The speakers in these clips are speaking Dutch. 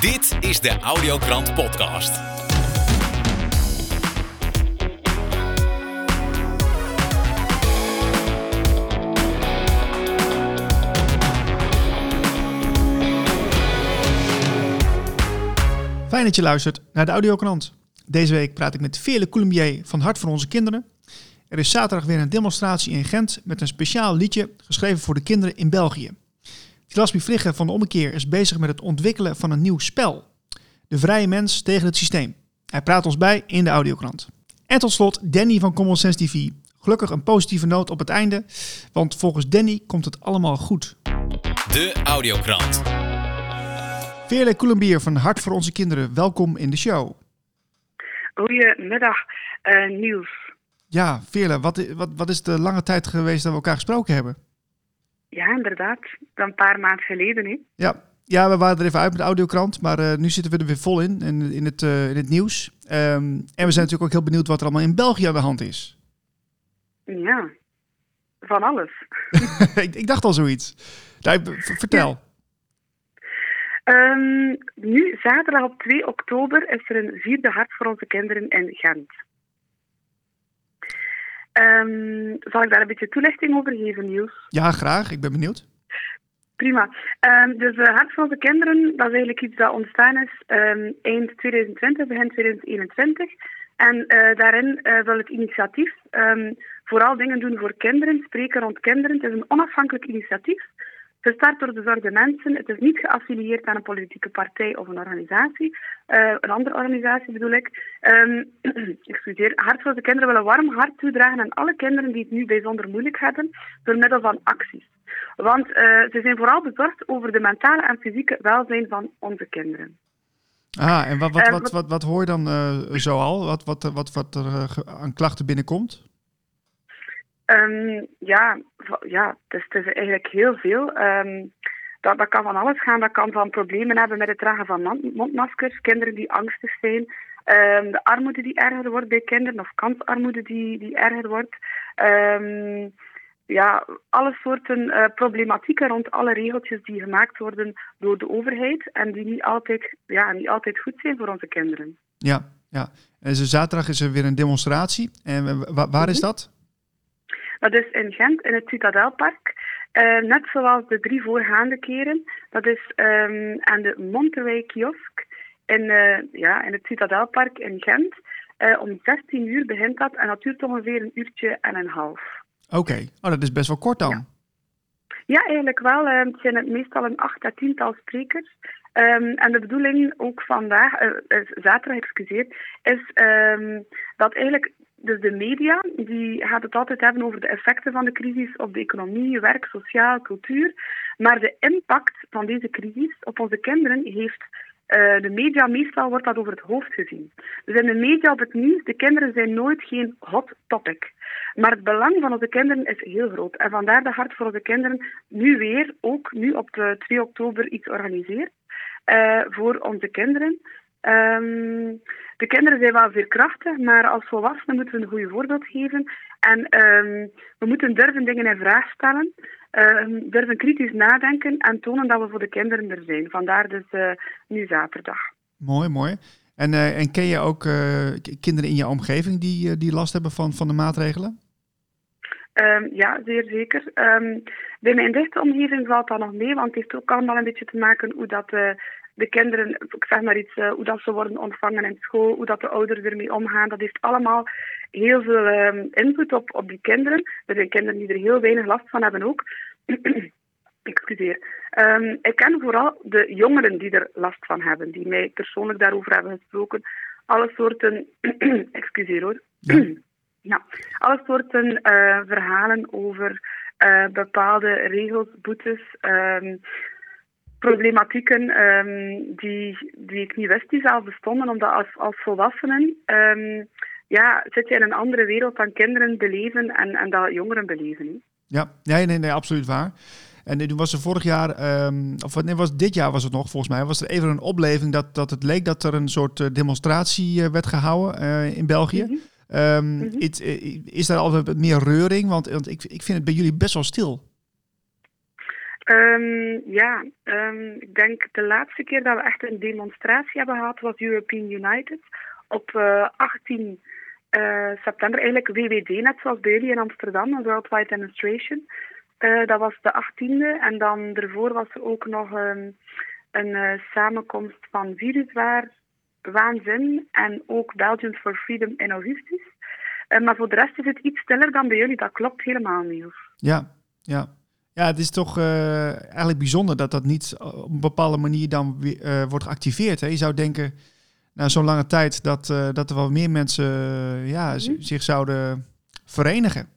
Dit is de Audiokrant Podcast. Fijn dat je luistert naar de Audiokrant. Deze week praat ik met Veerle Coulombier van Hart voor Onze Kinderen. Er is zaterdag weer een demonstratie in Gent met een speciaal liedje geschreven voor de kinderen in België. Tilasmi Vliegen van de Ommekeer is bezig met het ontwikkelen van een nieuw spel. De vrije mens tegen het systeem. Hij praat ons bij in de Audiokrant. En tot slot Danny van Common Sense TV. Gelukkig een positieve noot op het einde, want volgens Danny komt het allemaal goed. De Audiokrant. Veerle Coulombier van Hart voor Onze Kinderen, welkom in de show. Goedemiddag, eh Niels. Ja, Veerle, wat, wat, wat is de lange tijd geweest dat we elkaar gesproken hebben? Ja, inderdaad. Dan een paar maanden geleden, hè? Ja, ja we waren er even uit met de audiokrant, maar eh, nu zitten we er weer vol in, in, in, het, eh, in het nieuws. Ehm, en we zijn natuurlijk ook heel benieuwd wat er allemaal in België aan de hand is. Ja, van alles. ik, ik dacht al zoiets. Nou, vertel. Ehm, nu, zaterdag op 2 oktober, is er een vierde hart voor onze kinderen in Gent. Ehm, zal ik daar een beetje toelichting over geven, Niels? Ja, graag. Ik ben benieuwd. Prima. Ehm, dus de Hart van onze Kinderen, dat is eigenlijk iets dat ontstaan is ehm, eind 2020, begin 2021. En eh, daarin eh, wil het initiatief vooral dingen doen voor kinderen, spreken rond kinderen. Het is een onafhankelijk initiatief, gestart door bezorgde mensen. Het is niet geaffilieerd aan een politieke partij of een organisatie, eh, een andere organisatie bedoel ik. Ehm excuseer. Hart voor onze Kinderen wil een warm hart toedragen aan alle kinderen die het nu bijzonder moeilijk hebben, door middel van acties. Want eh, ze zijn vooral bezorgd over de mentale en fysieke welzijn van onze kinderen. Ah, en wat, wat, Eh, wat, wat- hoor je dan eh, zoal? Wat, wat, wat, wat er aan klachten binnenkomt? Ehm, ja, ja het, is, het is eigenlijk heel veel. Ehm, dat, dat kan van alles gaan. Dat kan van problemen hebben met het dragen van mondmaskers, kinderen die angstig zijn, ehm, de armoede die erger wordt bij kinderen, of kansarmoede die, die erger wordt. Ja, alle soorten eh, problematieken rond alle regeltjes die gemaakt worden door de overheid en die niet altijd, ja, niet altijd goed zijn voor onze kinderen. Ja, ja. En dus zaterdag is er weer een demonstratie. En wa- wa- waar is dat? Dat is in Gent, in het Citadelpark. Eh, net zoals de drie voorgaande keren. Dat is ehm, aan de Monterey kiosk in, eh, ja, in het Citadelpark in Gent. Eh, om 16 uur begint dat en dat duurt ongeveer een uurtje en een half. Oké. Oh, dat is best wel kort dan. Ja. Ja, eigenlijk wel. Het zijn het meestal een acht à tiental sprekers. Ehm, en de bedoeling ook vandaag, zaterdag, excuseer, is ehm, dat eigenlijk dus de media, die gaat het altijd hebben over de effecten van de crisis op de economie, werk, sociaal, cultuur. Maar de impact van deze crisis op onze kinderen heeft eh, de media, meestal wordt dat over het hoofd gezien. Dus in de media op het nieuws, de kinderen zijn nooit geen hot topic. Maar het belang van onze kinderen is heel groot. En vandaar dat Hart voor onze kinderen nu weer, ook nu op de 2 oktober, iets organiseert eh, voor onze kinderen. Ehm, de kinderen zijn wel veerkrachtig, maar als volwassenen moeten we een goede voorbeeld geven. En ehm, we moeten durven dingen in vraag stellen, ehm, durven kritisch nadenken en tonen dat we voor de kinderen er zijn. Vandaar dus eh, nu zaterdag. Mooi, mooi. En, eh, en ken je ook eh, kinderen in je omgeving die, die last hebben van, van de maatregelen? Ja, zeer zeker. Ehm, bij mijn dichte omgeving valt dat nog mee, want het heeft ook allemaal een beetje te maken hoe dat de kinderen, ik zeg maar iets, eh, hoe dat ze worden ontvangen in school, hoe dat de ouders ermee omgaan. Dat heeft allemaal heel veel ehm, invloed op, op die kinderen. Er zijn kinderen die er heel weinig last van hebben ook. Excuseer. Ehm, ik ken vooral de jongeren die er last van hebben, die mij persoonlijk daarover hebben gesproken. Alle soorten, excuseer hoor. Ja. Ja, alle soorten eh, verhalen over eh, bepaalde regels, boetes, ehm, problematieken ehm, die, die ik niet wist die zelf bestonden, omdat als, als volwassenen ehm, ja, zit je in een andere wereld dan kinderen beleven en, en dat jongeren beleven. Ja, nee, nee, nee, absoluut waar. En toen was er vorig jaar, ehm, of nee, was dit jaar was het nog volgens mij, was er even een opleving dat, dat het leek dat er een soort eh, demonstratie eh, werd gehouden eh, in België. Mhm. Mhm. it- is daar altijd wat meer reuring? Want, want ik, ik vind het bij jullie best wel stil. Um, ja, um, ik denk de laatste keer dat we echt een demonstratie hebben gehad was European United op uh, 18 uh, september. Eigenlijk WWD, net zoals bij jullie in Amsterdam, een Worldwide Demonstration. Uh, dat was de 18e en dan daarvoor was er ook nog um, een samenkomst van Viruswaar, Waanzin en ook Belgians for Freedom in augustus. Maar voor de rest is het iets stiller dan bij jullie, dat klopt helemaal niet. Ja, ja. Ja, het is toch uh, eigenlijk bijzonder dat dat niet op een bepaalde manier dan uh, wordt geactiveerd. Hè? Je zou denken, na zo'n lange tijd, dat, uh, dat er wel meer mensen ja, mm -hmm. zich zouden verenigen.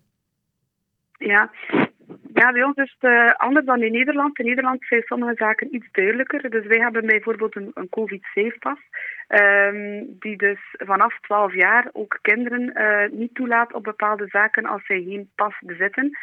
Ja. ja, bij ons is het anders dan in Nederland. In Nederland zijn sommige zaken iets duidelijker. Dus wij hebben bijvoorbeeld een, een COVID-safe-pas. Um, die dus vanaf 12 jaar ook kinderen niet toelaat op bepaalde zaken als zij geen pas bezitten.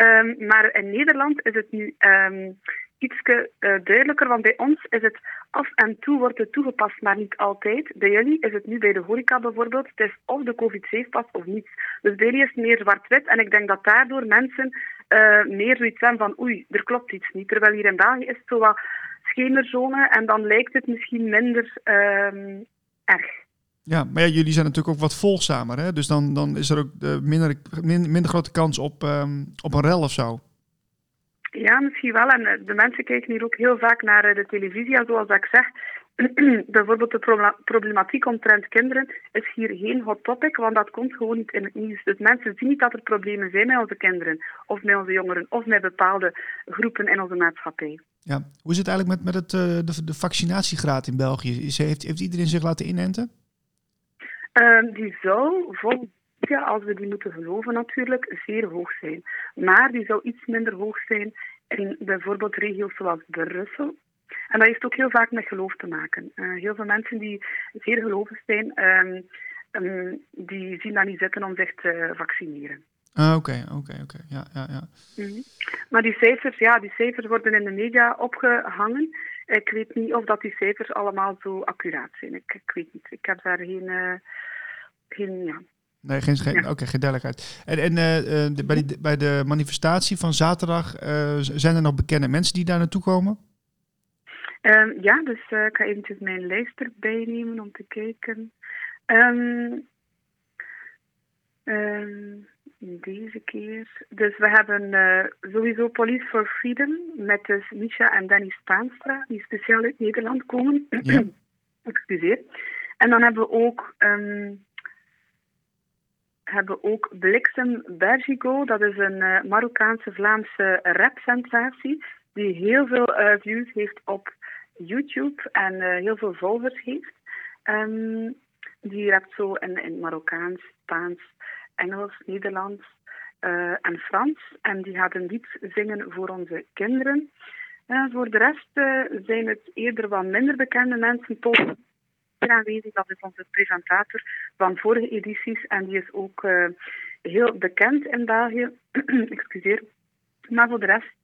Um, maar in Nederland is het nu um, iets uh, duidelijker, want bij ons is het af en toe wordt het toegepast, maar niet altijd. Bij jullie is het nu bij de horeca bijvoorbeeld, het is of de COVID-safe-pas of niets. Dus bij jullie is het meer zwart-wit en ik denk dat daardoor mensen uh, meer zoiets hebben van oei, er klopt iets niet. Terwijl hier in België is het zo wat schemerzone en dan lijkt het misschien minder um, erg. Ja, maar ja, jullie zijn natuurlijk ook wat volgzamer, hè? Dus dan, dan is er ook uh, minder, minder, minder grote kans op, um, op een rel of zo. Ja, misschien wel. En de mensen kijken hier ook heel vaak naar de televisie. En zoals ik zeg, bijvoorbeeld de problematiek omtrent kinderen is hier geen hot topic, want dat komt gewoon niet in het nieuws. Dus mensen zien niet dat er problemen zijn met onze kinderen, of met onze jongeren, of met bepaalde groepen in onze maatschappij. Ja, hoe is het eigenlijk met, met het, de, de vaccinatiegraad in België? Is, heeft, heeft iedereen zich laten inenten? Um, die zou volgens ja, als we die moeten geloven natuurlijk, zeer hoog zijn. Maar die zou iets minder hoog zijn in bijvoorbeeld regio's zoals Brussel. En dat heeft ook heel vaak met geloof te maken. Uh, heel veel mensen die zeer gelovig zijn, um, um, die zien dat niet zitten om zich te vaccineren. Ah, oké, oké, oké. Ja, ja, ja. Mm -hmm. Maar die cijfers, ja, die cijfers worden in de media opgehangen. Ik weet niet of dat die cijfers allemaal zo accuraat zijn. Ik, ik weet niet. Ik heb daar geen... Uh, geen ja. Nee, geen, geen, ja. okay, geen duidelijkheid. En, en uh, de, bij, die, bij de manifestatie van zaterdag, uh, zijn er nog bekende mensen die daar naartoe komen? Um, ja, dus ik ga eventjes mijn lijst erbij nemen om te kijken. Um, um, deze keer. Dus we hebben sowieso Police for Freedom met dus Misha en Danny Spaanstra, die speciaal uit Nederland komen. Ja. Excuseer. En dan hebben we ook hebben ook Bliksem Bergigo. Dat is een uh, Marokkaanse Vlaamse rapsensatie die heel veel uh, views heeft op YouTube en heel veel volgers heeft. Um, die rapt zo in, in Marokkaans, Spaans, Engels, Nederlands en Frans. En die gaat een lied zingen voor onze kinderen. voor de rest zijn het eerder wat minder bekende mensen. Tot aanwezig. Dat is onze presentator van vorige edities en die is ook heel bekend in België. Excuseer. Maar voor de rest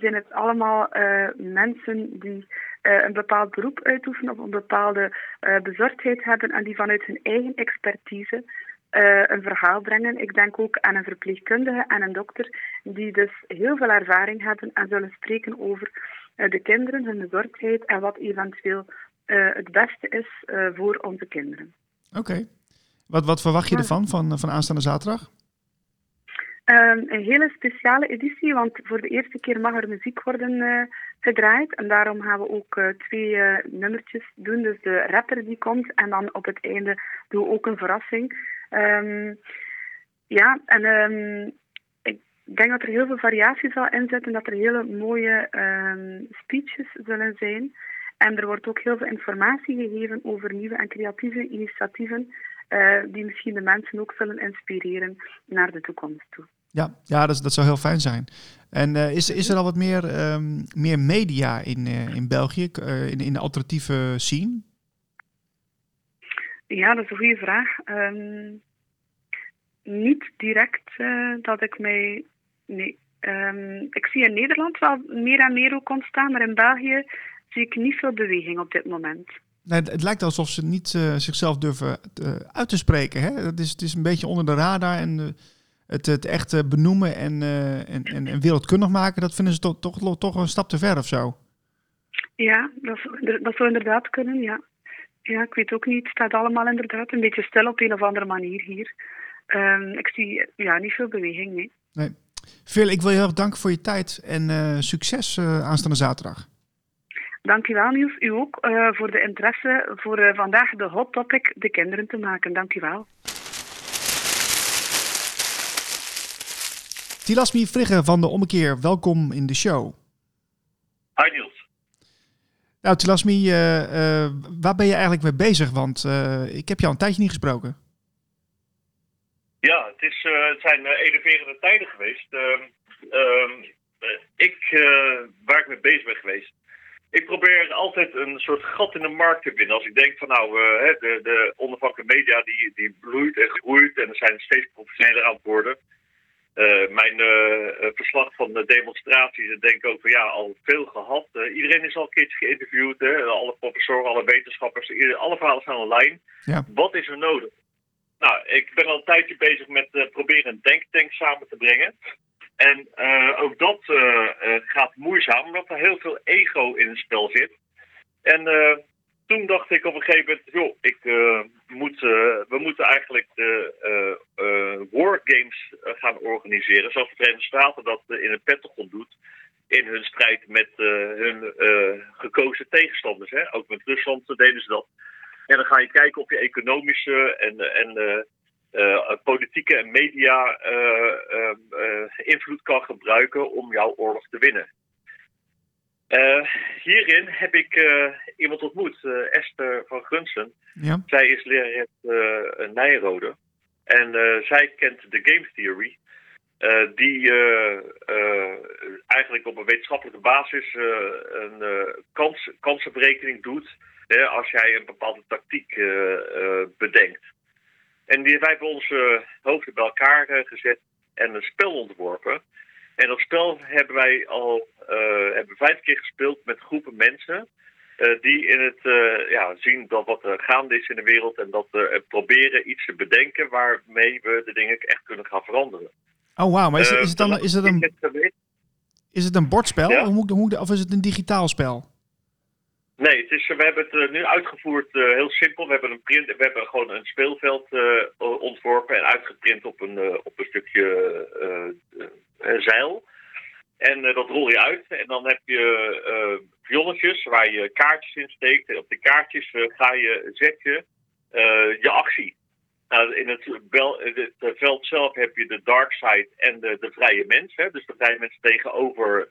zijn het allemaal mensen die een bepaald beroep uitoefenen of een bepaalde bezorgdheid hebben en die vanuit hun eigen expertise een verhaal brengen. Ik denk ook aan een verpleegkundige en een dokter die dus heel veel ervaring hebben en zullen spreken over de kinderen, hun bezorgdheid en wat eventueel uh, het beste is voor onze kinderen. Oké. Okay. Wat, wat verwacht je ervan, van, van aanstaande zaterdag? Um, een hele speciale editie, want voor de eerste keer mag er muziek worden uh, gedraaid. En daarom gaan we ook twee nummertjes doen. Dus de rapper die komt en dan op het einde doen we ook een verrassing. Um, ja, en um, ik denk dat er heel veel variatie zal inzetten, dat er hele mooie speeches zullen zijn. En er wordt ook heel veel informatie gegeven over nieuwe en creatieve initiatieven uh, die misschien de mensen ook zullen inspireren naar de toekomst toe. Ja, ja dat, zou heel fijn zijn. En uh, is, is er al wat meer, meer media in, uh, in België, in, in de alternatieve scene? Ja, dat is een goede vraag. Um, niet direct dat ik mij. Nee. Um, ik zie in Nederland wel meer en meer ook ontstaan, maar in België zie ik niet veel beweging op dit moment. Nee, het lijkt alsof ze niet uh, zichzelf durven uh, uit te spreken. Hè? Het, is, het is een beetje onder de radar en het, het echt benoemen en, en, en, en, wereldkundig maken, dat vinden ze toch, toch, toch een stap te ver of zo? Ja, dat, dat zou inderdaad kunnen, ja. Ja, ik weet ook niet. Het staat allemaal inderdaad een beetje stil op een of andere manier hier. Um, ik zie ja, niet veel beweging, nee. nee. Veel, ik wil je heel erg danken voor je tijd en uh, succes uh, aanstaande zaterdag. Dankjewel Niels, u ook uh, voor de interesse voor vandaag de hot topic de kinderen te maken. Dankjewel. Tilasmi Frigge van de Ommekeer, welkom in de show. Hi Niels. Nou Tilasmi, waar ben je eigenlijk mee bezig? Want ik heb jou een tijdje niet gesproken. Ja, het, is, het zijn enerverende tijden geweest. Uh, ik, uh, waar ik mee bezig ben geweest. Ik probeer altijd een soort gat in de markt te vinden. Als ik denk van nou, de, de media die, die bloeit en groeit en er zijn steeds professioneler aan het worden. Mijn verslag van de demonstraties, ik denk ook van ja, al veel gehad. iedereen is al een keertje geïnterviewd, hè? alle professoren, alle wetenschappers, alle verhalen staan online. Ja. Wat is er nodig? Nou, ik ben al een tijdje bezig met proberen een denktank samen te brengen. En ook dat gaat moeizaam, omdat er heel veel ego in het spel zit. En toen dacht ik op een gegeven moment, joh, ik, we moeten eigenlijk de wargames gaan organiseren. Zoals de Verenigde Staten dat in het Pentagon doet. In hun strijd met hun gekozen tegenstanders. Hè? Ook met Rusland deden ze dat. En dan ga je kijken of je economische en, en uh, politieke en media uh, invloed kan gebruiken om jouw oorlog te winnen. Hierin heb ik iemand ontmoet, Esther van Gunsen. Ja. Zij is lerares Nijrode. En zij kent de game theory. die eigenlijk op een wetenschappelijke basis een kans, kansenberekening doet als jij een bepaalde tactiek bedenkt. En die, wij hebben onze hoofden bij elkaar gezet en een spel ontworpen. En dat spel hebben wij al hebben vijf keer gespeeld met groepen mensen. die in het ja, zien dat wat er gaande is in de wereld. En dat we proberen iets te bedenken waarmee we de dingen echt kunnen gaan veranderen. Oh wauw, maar is, is, het dan is het een, is het een bordspel ja? of, of is het een digitaal spel? Nee, het is, we hebben het nu uitgevoerd uh, heel simpel. We hebben, een print, we hebben gewoon een speelveld uh, ontworpen en uitgeprint op een, op een stukje zeil. En dat rol je uit. En dan heb je pionnetjes waar je kaartjes in steekt. En op de kaartjes ga je, zet je je actie. Nou, in het, bel, het, veld zelf heb je de dark side en de, de vrije mens. Hè? Dus de vrije mens tegenover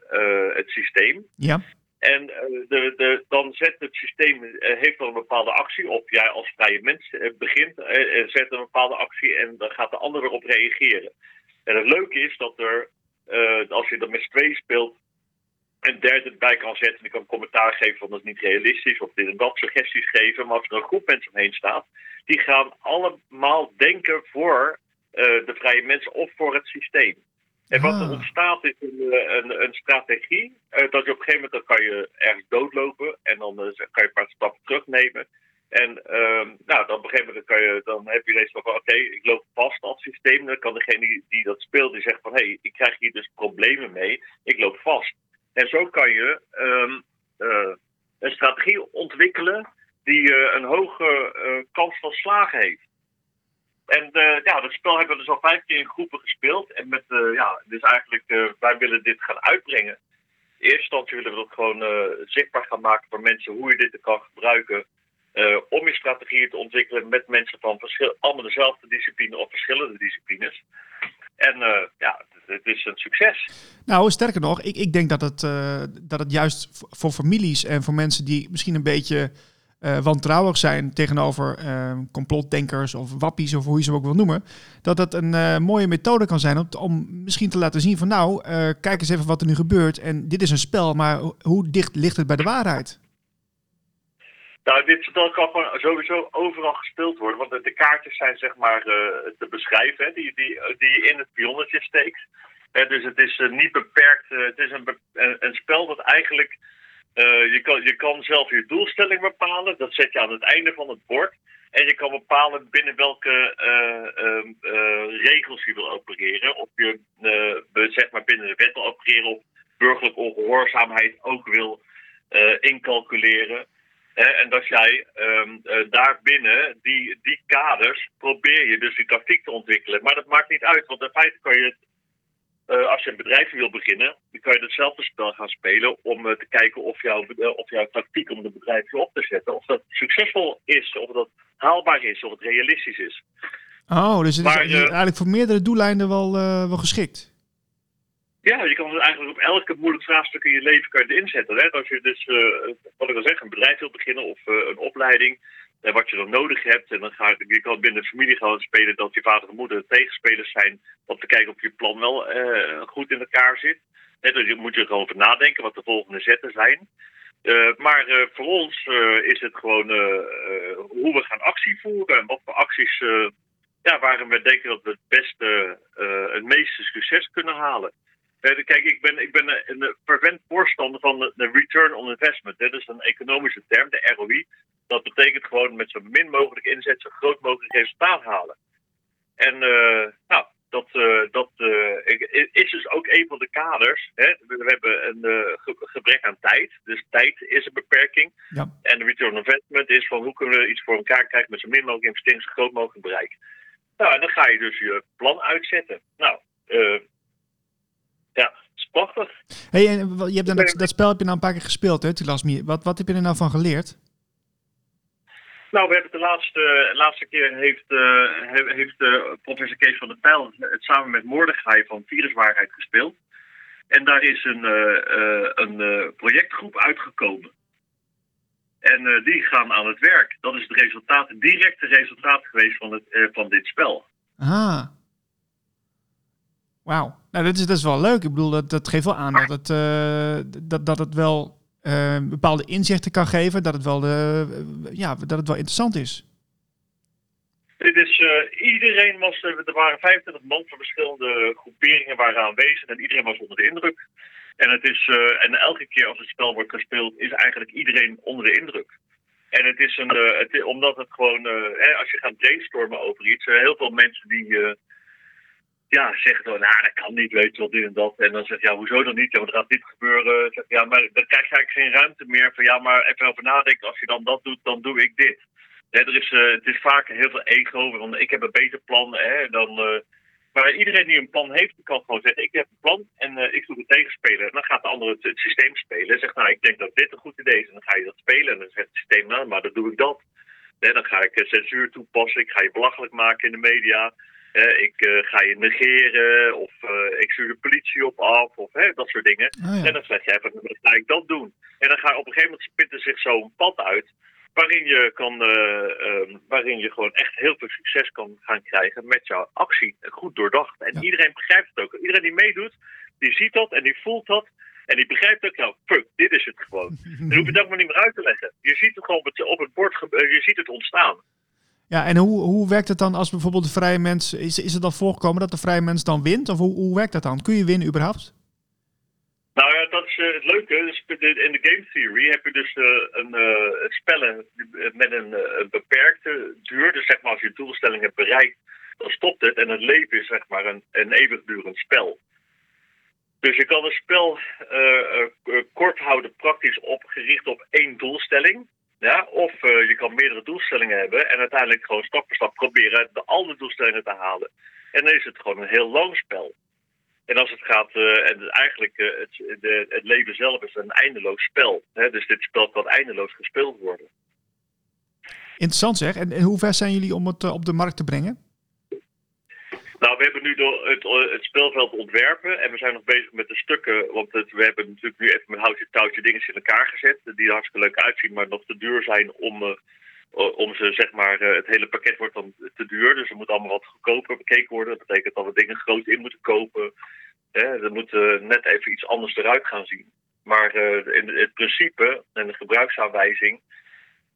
het systeem. Ja. En uh, de, de, dan zet het systeem, uh, heeft dan een bepaalde actie op. Jij als vrije mens begint en zet een bepaalde actie en dan gaat de ander erop reageren. En het leuke is dat er, als je dat met twee speelt, een derde bij kan zetten. Die kan commentaar geven van dat is niet realistisch of dit en dat, suggesties geven. Maar als er een groep mensen omheen staat, die gaan allemaal denken voor de vrije mensen of voor het systeem. En wat er ah. ontstaat is een, eh, een, een strategie. Uh, dat je op een gegeven moment dan kan je ergens doodlopen en dan uh, kan je een paar stappen terugnemen. En uh, nou, dan op een gegeven moment kan je, dan heb je ineens van oké, ik loop vast als systeem. Dan kan degene die, dat speelt, die zegt van hé, hey, ik krijg hier dus problemen mee, ik loop vast. En zo kan je um, een strategie ontwikkelen die een hoge kans van slagen heeft. En ja, dat spel hebben we dus al vijf keer in groepen gespeeld. En met, ja, dus eigenlijk, wij willen dit gaan uitbrengen. In eerste instantie willen we dat gewoon zichtbaar gaan maken voor mensen hoe je dit kan gebruiken. Om je strategieën te ontwikkelen met mensen van verschil, allemaal dezelfde discipline of verschillende disciplines. En ja, het, is een succes. Nou, sterker nog, ik, ik denk dat het, dat het juist voor families en voor mensen die misschien een beetje wantrouwig zijn tegenover uh, complotdenkers of wappies of hoe je ze ook wil noemen, dat dat een mooie methode kan zijn om, om, misschien te laten zien van nou, kijk eens even wat er nu gebeurt en dit is een spel, maar hoe dicht ligt het bij de waarheid? Nou, dit spel kan sowieso overal gespeeld worden, want de kaartjes zijn zeg maar te beschrijven, hè, die, die, die je in het pionnetje steekt. dus het is niet beperkt, het is een, een, spel dat eigenlijk Eh, je, kan, je kan zelf je doelstelling bepalen. Dat zet je aan het einde van het bord. En je kan bepalen binnen welke eh, ehm, eh, regels je wil opereren. Of je zeg maar binnen de wet wil opereren of burgerlijke ongehoorzaamheid ook wil incalculeren. En dat jij um, daarbinnen die, die kaders probeer je dus die tactiek te ontwikkelen. Maar dat maakt niet uit, want in feite kan je het uh, als je een bedrijf wil beginnen, dan kan je hetzelfde spel gaan spelen om uh, te kijken of, jouw, of jouw tactiek om een bedrijfje op te zetten, of dat succesvol is, of dat haalbaar is, of het realistisch is. Oh, dus het maar, is eigenlijk voor meerdere doeleinden wel, wel geschikt. Ja, je kan het eigenlijk op elke moeilijk vraagstuk in je leven kan inzetten. Hè? Als je dus, wat ik al zeg, een bedrijf wil beginnen of een opleiding, en wat je dan nodig hebt. En dan ga je, kan binnen de familie gaan spelen dat je vader en moeder tegenspelers zijn. Om te kijken of je plan wel goed in elkaar zit. Net dus je moet je erover nadenken wat de volgende zetten zijn. Maar voor ons is het gewoon hoe we gaan actie voeren. En wat voor acties ja, waarom we denken dat we het beste, het meeste succes kunnen halen. Kijk, ik ben, ik ben een fervent voorstander van de return on investment. Dat is een economische term, de ROI. Dat betekent gewoon met zo min mogelijk inzet zo groot mogelijk resultaat halen. En uh, nou, dat, uh, dat uh, is dus ook een van de kaders. Hè. We hebben een gebrek aan tijd. Dus tijd is een beperking. Ja. En de return on investment is van hoe kunnen we iets voor elkaar krijgen met zo min mogelijk investering, zo groot mogelijk bereik. Nou, en dan ga je dus je plan uitzetten. Nou, ja, dat is prachtig. Hey, en je hebt dan dat, dat spel heb je nou een paar keer gespeeld, hè, Tilasmi. Wat, wat heb je er nou van geleerd? Nou, we hebben de laatste, laatste keer heeft, uh, heeft uh, professor Kees van der Pijl het samen met Mordechai van Viruswaarheid gespeeld. En daar is een, uh, een projectgroep uitgekomen. En die gaan aan het werk. Dat is het resultaat, het directe resultaat geweest van, het, van dit spel. Ah. Wauw. Nou, dat is, dat is wel leuk. Ik bedoel, dat, dat geeft wel aan dat het, dat, dat het wel uh, bepaalde inzichten kan geven, dat het wel, de, uh, ja, dat het wel interessant is. Dit is, iedereen was, er waren 25 man van verschillende groeperingen waren aanwezig en iedereen was onder de indruk. En, het is, en elke keer als het spel wordt gespeeld, is eigenlijk iedereen onder de indruk. En het is een, het, omdat het gewoon, als je gaat brainstormen over iets, heel veel mensen die ja, zeggen dan, nou, dat kan niet, weet je wel, dit en dat. En dan zeg je, ja, hoezo dan niet? Ja, maar dat gaat niet gebeuren. Ja, maar dan krijg je eigenlijk geen ruimte meer van, ja, maar even over nadenken. Als je dan dat doet, dan doe ik dit. er is, uh, het is vaak heel veel ego, want ik heb een beter plan. Hè, dan, uh, maar iedereen die een plan heeft, kan gewoon zeggen, ik heb een plan en uh, ik doe het tegenspeler. En dan gaat de ander het, systeem spelen. En zegt, nou, ik denk dat dit een goed idee is. En dan ga je dat spelen en dan zegt het systeem, nou, maar dan doe ik dat. Dan ga ik censuur toepassen, ik ga je belachelijk maken in de media ik uh, ga je negeren of uh, ik stuur de politie op af of hè, dat soort dingen. Oh, ja. En dan zeg je even, dan ga ik dat doen. En dan ga op een gegeven moment spitten zich zo'n pad uit waarin je, kan, uh, waarin je gewoon echt heel veel succes kan gaan krijgen met jouw actie. Goed doordacht. En iedereen begrijpt het ook. Iedereen die meedoet, die ziet dat en die voelt dat. En die begrijpt ook, nou, fuck, dit is het gewoon. Dan hoef je het ook maar niet meer uit te leggen. Je ziet het gewoon op het bord, je ziet het ontstaan. Ja, en hoe, hoe werkt het dan als bijvoorbeeld de vrije mens... Is, is het dan voorgekomen dat de vrije mens dan wint? Of hoe, hoe werkt dat dan? Kun je winnen überhaupt? Nou ja, dat is uh, het leuke. Dus in de game theory heb je dus uh, een uh, spellen met een, beperkte duur. Dus zeg maar als je doelstelling hebt bereikt, dan stopt het. En het leven is zeg maar een, een eeuwigdurend spel. Dus je kan een spel kort houden, praktisch op, gericht op één doelstelling. Ja, of uh, je kan meerdere doelstellingen hebben en uiteindelijk gewoon stap voor stap proberen de alle doelstellingen te halen. En dan is het gewoon een heel lang spel. En als het gaat, uh, en eigenlijk uh, het, de, het leven zelf is een eindeloos spel. Hè? Dus dit spel kan eindeloos gespeeld worden. Interessant zeg. En, en hoe ver zijn jullie om het op de markt te brengen? Nou, we hebben nu door het, eh, het spelveld ontwerpen en we zijn nog bezig met de stukken. Want het, we hebben natuurlijk nu even met houtje touwtje dingen in elkaar gezet. Die er hartstikke leuk uitzien, maar nog te duur zijn om, uh, om ze, zeg maar, het hele pakket wordt dan te duur. Dus er moet allemaal wat goedkoper bekeken worden. Dat betekent dat we dingen groot in moeten kopen. Hè, er moet net even iets anders eruit gaan zien. Maar in het principe en de gebruiksaanwijzing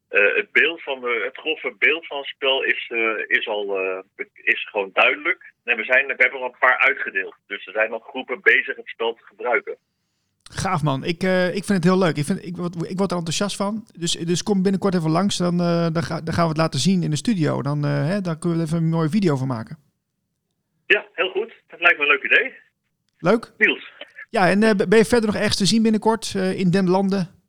het, beeld van de, het grove beeld van het spel is, is al is gewoon duidelijk. En we, zijn, we hebben er een paar uitgedeeld. Dus er zijn nog groepen bezig het spel te gebruiken. Gaaf man, ik, eh, ik vind het heel leuk. Ik, vind, ik, word, ik word er enthousiast van. Dus, dus kom binnenkort even langs, dan, eh, dan, ga, dan gaan we het laten zien in de studio. Dan, eh, hè, dan kunnen we er even een mooie video van maken. Ja, heel goed. Dat lijkt me een leuk idee. Leuk? Niels. Ja, en ben je verder nog ergens te zien binnenkort in den landen?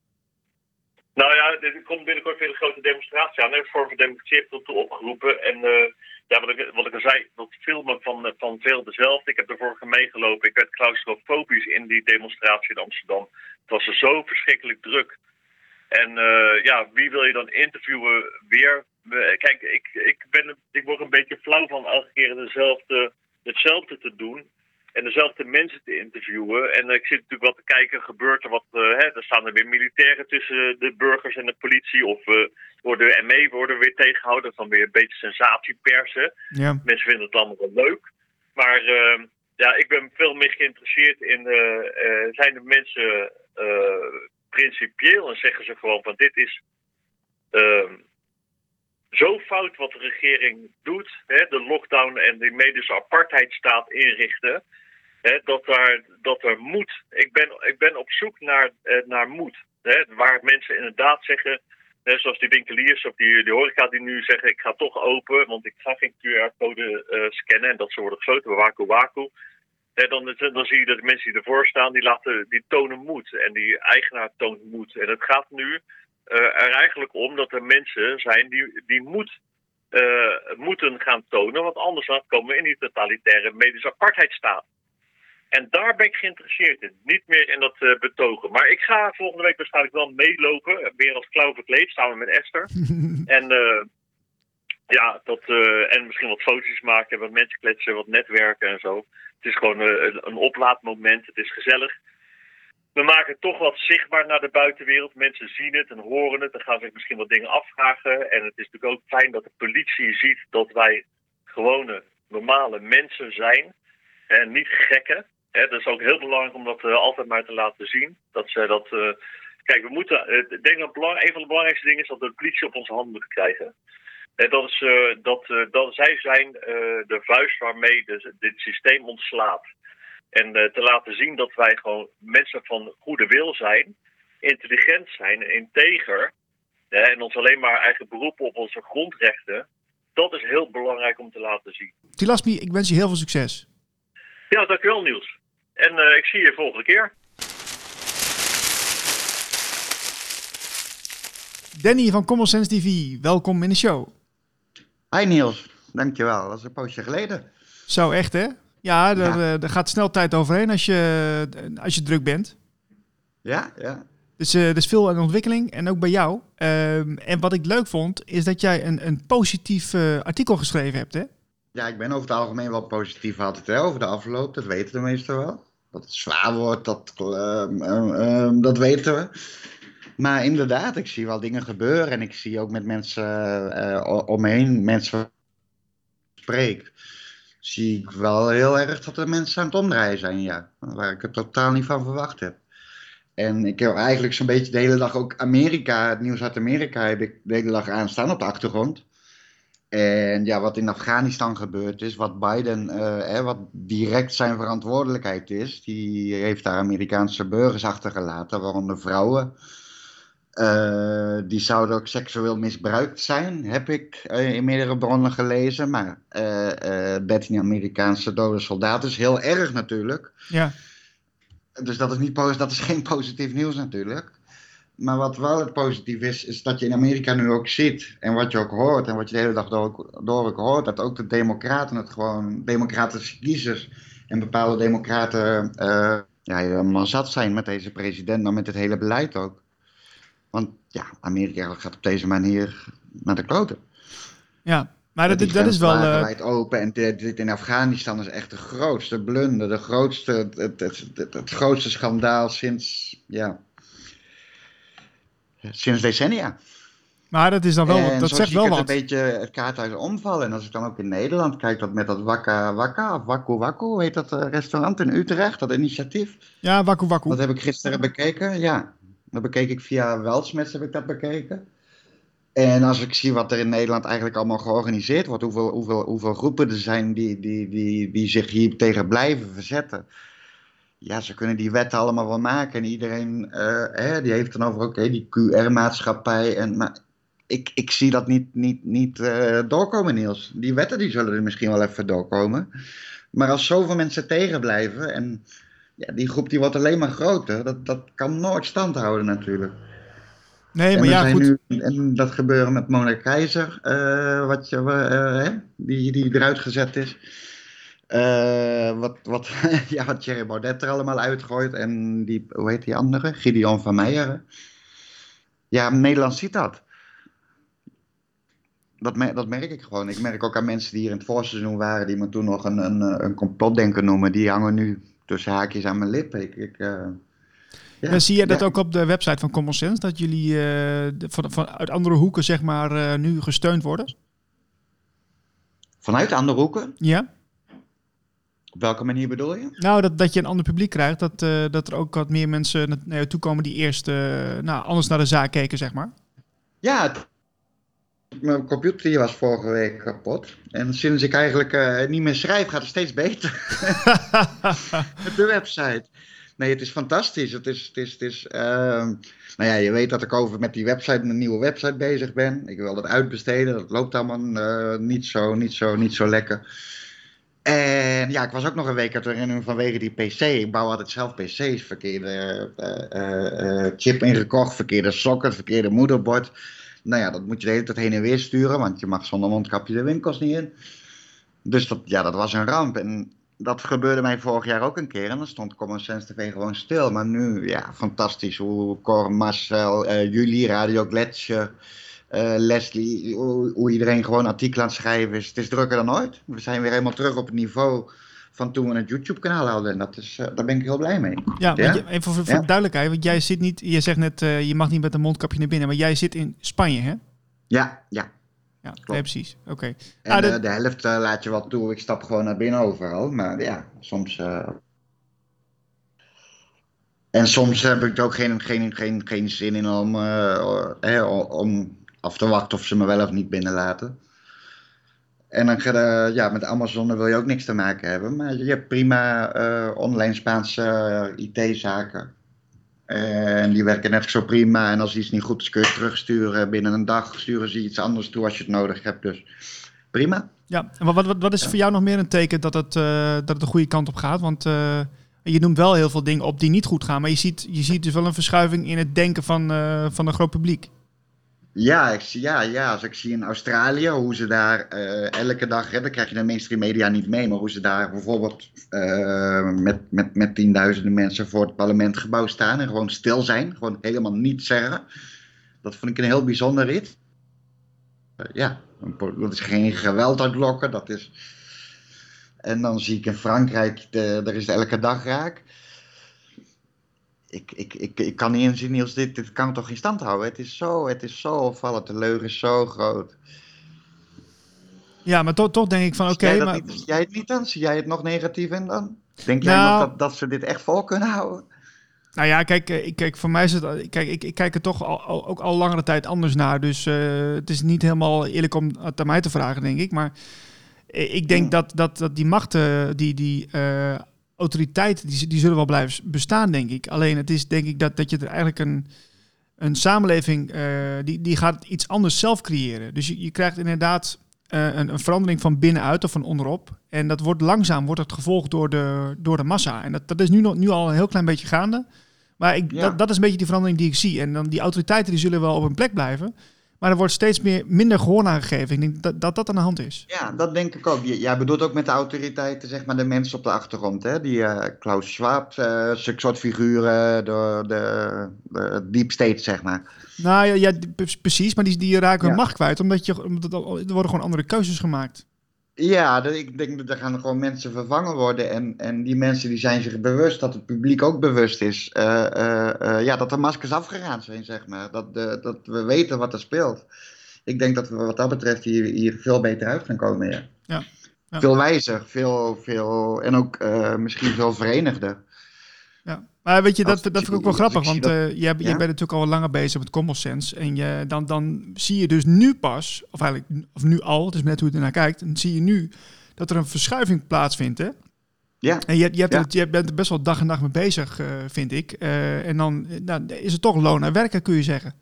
Nou ja, er komt binnenkort weer een grote demonstratie aan. Er Vorm van Democratie heeft tot toe opgeroepen. En ja, wat ik, wat ik al zei, dat filmen van, eh, van veel dezelfde. Ik heb er vorige meegelopen. Ik werd claustrofobisch in die demonstratie in Amsterdam. Het was er zo verschrikkelijk druk. En eh, ja, wie wil je dan interviewen weer? We- Kijk, ik, ik, ben, ik word een beetje flauw van elke keer dezelfde, hetzelfde te doen. En dezelfde mensen te interviewen. En eh, ik zit natuurlijk wat te kijken, gebeurt er wat? eh, hè, er staan er weer militairen tussen de burgers en de politie. Of eh, worden de ME worden weer tegengehouden. Dan weer een beetje sensatiepersen. Ja. Mensen vinden het allemaal wel leuk. Maar ja, ik ben veel meer geïnteresseerd in... zijn de mensen principieel en zeggen ze gewoon van dit is... ehm, zo fout wat de regering doet, hè, de lockdown en de medische apartheidstaat inrichten, dat, daar, dat er moet. Ik ben, ik ben op zoek naar, eh, naar moed. Waar mensen inderdaad zeggen, zoals die winkeliers of die, die horeca die nu zeggen, ik ga toch open, want ik ga geen QR-code eh, scannen en dat ze worden gesloten, waku waku. Dan, dan zie je dat de mensen die ervoor staan, die, laten, die tonen moed. En die eigenaar toont moed. En het gaat nu eh, er eigenlijk om dat er mensen zijn die, die moed moeten gaan tonen. Want anders dan komen we in die totalitaire medische apartheidstaat. En daar ben ik geïnteresseerd in. Niet meer in dat eh, betogen. Maar ik ga volgende week waarschijnlijk wel meelopen. eh, Weer als klauw verkleed, samen met Esther. en eh, ja, dat, en misschien wat foto's maken, wat mensen kletsen, wat netwerken en zo. Het is gewoon een, een oplaadmoment. Het is gezellig. We maken het toch wat zichtbaar naar de buitenwereld. Mensen zien het en horen het. Dan gaan zich misschien wat dingen afvragen. En het is natuurlijk ook fijn dat de politie ziet dat wij gewone, normale mensen zijn. En niet gekken. Hè, dat is ook heel belangrijk om dat eh, altijd maar te laten zien. Dat ze dat. eh, kijk, we moeten. eh, ik denk dat belang, een van de belangrijkste dingen is dat we de politie op onze hand moeten krijgen. Hè, dat is, dat, dat zij zijn de vuist waarmee de, dit systeem ontslaat. En te laten zien dat wij gewoon mensen van goede wil zijn, intelligent zijn, integer. hè, en ons alleen maar eigen beroepen op onze grondrechten. Dat is heel belangrijk om te laten zien. Tilasmi, ik wens je heel veel succes. Ja, dankjewel Niels. En eh, ik zie je volgende keer. Danny van Common Sense TV, welkom in de show. Hi Niels, dankjewel. Dat is een poosje geleden. Zo, echt hè? Ja, daar, Ja. eh, gaat snel tijd overheen als je, als je druk bent. Ja, ja. Dus eh, er is veel aan ontwikkeling en ook bij jou. Ehm, en wat ik leuk vond, is dat jij een, een positief artikel geschreven hebt hè? Ja, ik ben over het algemeen wel positief altijd hè, over de afloop. Dat weten de meesten wel. Dat het zwaar wordt, dat, ehm, ehm, ehm, dat weten we. Maar inderdaad, ik zie wel dingen gebeuren. En ik zie ook met mensen eh, o- om me heen, mensen spreek, zie ik wel heel erg dat de mensen aan het omdraaien zijn, ja. Waar ik het totaal niet van verwacht heb. En ik heb eigenlijk zo'n beetje de hele dag ook Amerika, het nieuws uit Amerika, heb ik de hele dag aanstaan op de achtergrond. En ja, wat in Afghanistan gebeurd is, wat Biden, eh, hè, wat direct zijn verantwoordelijkheid is, die heeft daar Amerikaanse burgers achtergelaten, waaronder vrouwen. Eh, die zouden ook seksueel misbruikt zijn, heb ik eh, in meerdere bronnen gelezen. Maar eh, eh, 13 Amerikaanse dode soldaten is heel erg natuurlijk. Ja. Dus dat is, niet, dat is geen positief nieuws natuurlijk. Maar wat wel het positief is, is dat je in Amerika nu ook ziet. En wat je ook hoort en wat je de hele dag door, door ook hoort. Dat ook de democraten het gewoon, democratische kiezers en bepaalde democraten eh, ja, helemaal zat zijn met deze president. Maar met het hele beleid ook. Want ja, Amerika gaat op deze manier naar de kloten. Ja, maar dat, dat is wel... eh, wijd open. En dit, dit in Afghanistan is echt de grootste blunder. De grootste, het, het, het grootste schandaal sinds, ja, sinds decennia. maar dat is dan wel... en dat zo zegt zie ik wel het wat. een beetje het kaarthuis omvallen. En als ik dan ook in Nederland kijk, dat met dat Wakka Wakka, of Wakku Wakku, heet dat eh, restaurant in Utrecht, dat initiatief. Ja, wakku wakku. Dat heb ik gisteren bekeken, ja. Dat bekeek ik via Welsmets, heb ik dat bekeken. En als ik zie wat er in Nederland eigenlijk allemaal georganiseerd wordt, hoeveel, hoeveel, hoeveel groepen er zijn die, die, die, die zich hier tegen blijven verzetten. Ja, ze kunnen die wetten allemaal wel maken. En iedereen eh, hè, die heeft dan over, oké, die QR-maatschappij. En, maar ik, ik zie dat niet, niet, niet eh, doorkomen, Niels. Die wetten die zullen er misschien wel even doorkomen. Maar als zoveel mensen tegen blijven en ja, die groep die wordt alleen maar groter, dat, dat kan nooit stand houden natuurlijk. Nee, maar ja, goed. Nu, en dat gebeuren met Mona Keizer, eh, wat je, hè, die, die eruit gezet is. Eh, wat, wat, ja, wat Thierry Baudet er allemaal uitgooit. En die, hoe heet die andere? Gideon van Meijeren. Ja, Nederland ziet dat. Dat, dat merk ik gewoon. Ik merk ook aan mensen die hier in het voorseizoen waren, die me toen nog een, een, een complotdenker noemen. Die hangen nu tussen haakjes aan mijn lippen. Ik, ik, eh, ja, Ja, zie je dat ja. ook op de website van Common Sense? Dat jullie de- van, van, uit andere hoeken zeg maar nu gesteund worden? Vanuit andere hoeken? Ja? Op welke manier bedoel je? Nou, dat, dat je een ander publiek krijgt. Dat, eh, dat er ook wat meer mensen na- naar je toe komen die eerst eh, nou, anders naar de zaak keken, zeg maar. Ja, mijn computer die was vorige week kapot. En sinds ik eigenlijk eh, niet meer schrijf, gaat het steeds beter. Met de website. Nee, het is fantastisch. Het is, het is, het is, ehm, nou ja, je weet dat ik over met die website, een nieuwe website bezig ben. Ik wil dat uitbesteden. Dat loopt allemaal niet, zo, niet, zo, niet zo lekker. En ja, ik was ook nog een week uit vanwege die PC. Ik bouw altijd zelf PC's. Verkeerde eh, eh, eh, chip ingekocht, verkeerde socket, verkeerde moederbord. Nou ja, dat moet je de hele tijd heen en weer sturen, want je mag zonder mondkapje de winkels niet in. Dus dat, ja, dat was een ramp. En dat gebeurde mij vorig jaar ook een keer. En dan stond Common Sense TV gewoon stil. Maar nu, ja, fantastisch. Hoe Cor, Marcel, eh Julie, Radio Gletscher, eh, Leslie, hoe, hoe iedereen gewoon artikelen aan het schrijven is. Het is drukker dan ooit. We zijn weer helemaal terug op het niveau van toen we het YouTube-kanaal hadden. En dat is, eh, daar ben ik heel blij mee. Ja, Ja? je- even voor, voor Ja. de duidelijkheid. Want jij zit niet, je zegt net, eh, je mag niet met een mondkapje naar binnen. Maar jij zit in Spanje, hè? Ja, ja. Ja, nee, precies. Oké. En Ah, eh, de helft laat je wel toe. Ik stap gewoon naar binnen overal. Maar ja, soms. En soms heb ik er ook geen, geen, geen, geen zin in om, eh, om af te wachten of ze me wel of niet binnenlaten. En dan ga je, ja, met Amazon wil je ook niks te maken hebben. Maar je hebt prima eh, online Spaanse eh, IT-zaken. En die werken net zo prima. En als iets niet goed is, kun je het terugsturen. Binnen een dag sturen ze iets anders toe als je het nodig hebt. Dus prima. Ja, en wat, wat, wat is voor jou nog meer een teken dat het, eh, dat het de goede kant op gaat? Want eh, je noemt wel heel veel dingen op die niet goed gaan. Maar je ziet, je ziet dus wel een verschuiving in het denken van, eh, van een groot publiek. Ja, ik zie, ja, ja, als ik zie in Australië hoe ze daar eh, elke dag, hè, dan krijg je de mainstream media niet mee, maar hoe ze daar bijvoorbeeld eh, met, met, met tienduizenden mensen voor het parlementgebouw staan en gewoon stil zijn, gewoon helemaal niets zeggen. Dat vond ik een heel bijzonder rit. Eh, ja, dat is geen geweld uitlokken, dat is... En dan zie ik in Frankrijk, de, daar is elke dag raak. Ik, ik, ik, ik kan niet inzien, Niels, dit, dit kan toch geen stand houden. Het is zo, het is zo opvallend, de leugen is zo groot. Ja, maar toch, toch denk ik van oké, Zie jij, dat maar... niet- zie jij het niet dan? Zie jij het nog negatief in dan? Denk jij Nou- nog dat, dat ze dit echt vol kunnen houden? Nou ja, kijk, eh, ik, kijk voor mij is het... Kijk, ik, ik kijk er toch al, al- ook al langere tijd anders naar. Dus eh, het is niet helemaal eerlijk om het aan mij te vragen, denk ik. Maar eh, ik denk Hmm. dat, dat, dat die machten, die, die eh, autoriteiten, die, die zullen wel blijven bestaan, denk ik. Alleen het is denk ik dat, dat je er eigenlijk een, een samenleving... eh, die, die gaat iets anders zelf creëren. Dus je, je krijgt inderdaad eh, een, een verandering van binnenuit of van onderop. En dat wordt langzaam wordt het gevolgd door de, door de massa. En dat, dat is nu, nog, nu al een heel klein beetje gaande. Maar ik, Ja. dat, dat is een beetje die verandering die ik zie. En dan die autoriteiten die zullen wel op hun plek blijven. Maar er wordt steeds meer, minder gehoor aan gegeven. Ik denk dat, dat dat aan de hand is. Ja, dat denk ik ook. Jij bedoelt ook met de autoriteiten, zeg maar, de mensen op de achtergrond, hè? Die eh, Klaus Schwab, zulke soort figuren, de, de, de deep state, zeg maar. Nou ja, ja precies. Maar die, die raken hun Ja. macht kwijt. Omdat je, omdat er worden gewoon andere keuzes gemaakt. Ja, ik denk dat er gaan gewoon mensen vervangen worden. En, en die mensen die zijn zich bewust dat het publiek ook bewust is. eh, eh, eh, ja, dat de maskers afgeraand zijn, zeg maar. Dat, de, dat we weten wat er speelt. Ik denk dat we wat dat betreft hier, hier veel beter uit gaan komen, ja. Ja, ja. Veel wijzer, veel, veel, en ook misschien veel verenigder. Ja. Maar weet je, dat, dat vind ik ook wel grappig. Want eh, jij, jij bent natuurlijk al langer bezig met Common Sense. En je, dan, dan zie je dus nu pas, of eigenlijk of nu al, het is net hoe je ernaar kijkt. Dan zie je nu dat er een verschuiving plaatsvindt. Hè? Ja, En je, je, hebt Ja. het, je bent er best wel dag en nacht mee bezig, eh, vind ik. Eh, en dan nou, is het toch loon naar werken, kun je zeggen.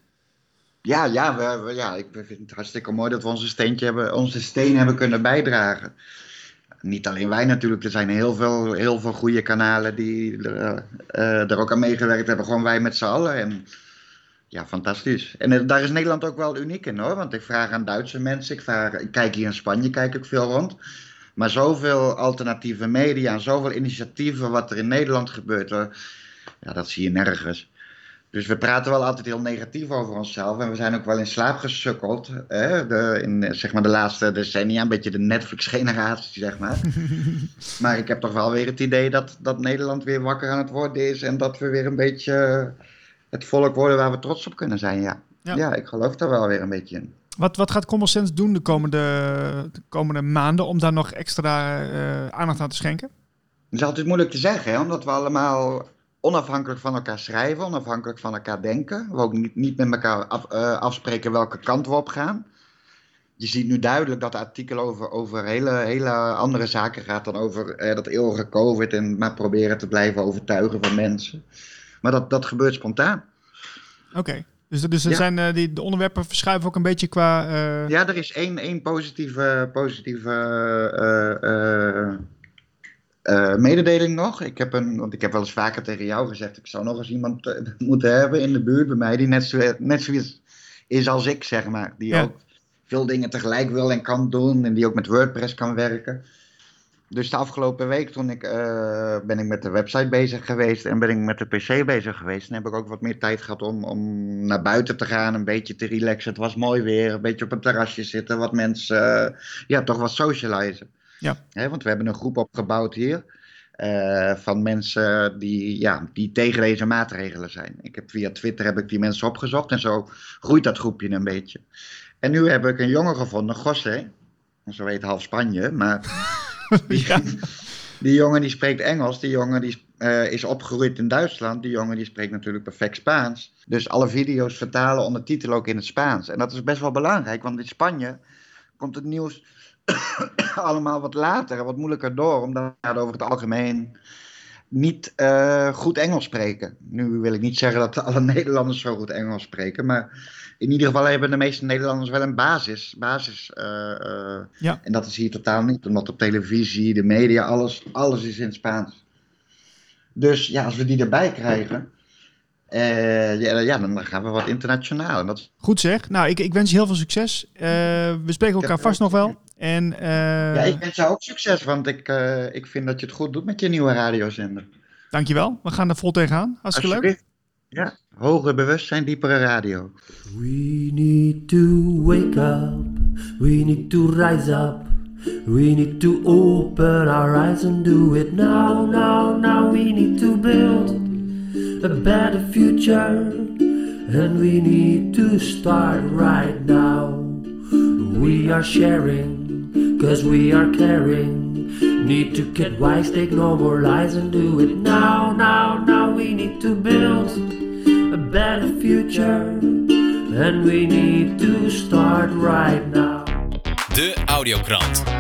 ja, ja, we, we- ja, ik vind het hartstikke mooi dat we onze, steentje hebben, onze steen hebben kunnen bijdragen. Niet alleen wij natuurlijk, er zijn heel veel, heel veel goede kanalen die eh, er ook aan meegewerkt hebben. Gewoon wij met z'n allen. En ja, fantastisch. En eh, daar is Nederland ook wel uniek in hoor. Want ik vraag aan Duitse mensen, ik, ik kijk hier in Spanje, kijk ik veel rond. Maar zoveel alternatieve media zoveel initiatieven wat er in Nederland gebeurt, ja, dat zie je nergens. Dus we praten wel altijd heel negatief over onszelf. En we zijn ook wel in slaap gesukkeld. Hè? De, in zeg maar de laatste decennia. Een beetje de Netflix-generatie, zeg maar. maar ik heb toch wel weer het idee dat, dat Nederland weer wakker aan het worden is. En dat we weer een beetje het volk worden waar we trots op kunnen zijn. Ja, Ja. ja. ik geloof daar wel weer een beetje in. Wat, wat gaat Common Sense doen de komende, de komende maanden om daar nog extra eh, aandacht aan te schenken? Het is altijd moeilijk te zeggen, hè? omdat we allemaal onafhankelijk van elkaar schrijven, onafhankelijk van elkaar denken. We ook niet, niet met elkaar af- eh, afspreken welke kant we op gaan. Je ziet nu duidelijk dat het artikel over, over hele, hele andere zaken gaat dan over eh, dat eeuwige COVID en maar proberen te blijven overtuigen van mensen. Maar dat, dat gebeurt spontaan. Oké. Dus, dus er Ja. zijn, eh, die, de onderwerpen verschuiven ook een beetje qua... Ja, er is één, één positieve, positieve eh, mededeling nog. Ik heb een, want ik heb wel eens vaker tegen jou gezegd, ik zou nog eens iemand eh, moeten hebben in de buurt bij mij die net, zo, net zoiets is als ik, zeg maar. Die Ja. ook veel dingen tegelijk wil en kan doen en die ook met WordPress kan werken. Dus de afgelopen week toen ik, eh, ben ik met de website bezig geweest en ben ik met de PC bezig geweest. En heb ik ook wat meer tijd gehad om, om naar buiten te gaan, een beetje te relaxen. Het was mooi weer, een beetje op een terrasje zitten, wat mensen, ja, toch wat socializen. Ja. Want we hebben een groep opgebouwd hier eh, van mensen die, ja, die tegen deze maatregelen zijn. Ik heb via Twitter heb ik die mensen opgezocht en zo groeit dat groepje een beetje. En nu heb ik een jongen gevonden, José. Zo heet half Spanje, maar die, Ja. die jongen die spreekt Engels, die jongen die eh, is opgegroeid in Duitsland, die jongen die spreekt natuurlijk perfect Spaans. Dus alle video's vertalen ondertitelen ook in het Spaans. En dat is best wel belangrijk, want in Spanje komt het nieuws allemaal wat later en wat moeilijker door, omdat ze over het algemeen niet eh, goed Engels spreken. Nu wil ik niet zeggen dat alle Nederlanders zo goed Engels spreken, maar in ieder geval hebben de meeste Nederlanders wel een basis. basis eh, eh, Ja. En dat is hier totaal niet, omdat op televisie, de media, alles, alles is in Spaans. Dus ja, als we die erbij krijgen, ja, ja, dan gaan we wat internationaal. Dat Goed zeg. Nou, ik, ik wens je heel veel succes. We spreken elkaar vast nog wel. En eh, Ja, ik wens jou ook succes, want ik, eh, ik vind dat je het goed doet met je nieuwe radiozender. dankjewel. We gaan er vol tegenaan. Hartstikke leuk. Alsjeblieft. Ja, hoger bewustzijn, diepere radio. We need to wake up. We need to rise up. We need to open our eyes and do it now, now, now. We need to build a better future. And we need to start right now. We are sharing, cause we are caring. Need to get wise, take no more lies and do it now, now, now. We need to build a better future. And we need to start right now. De Audiokrant.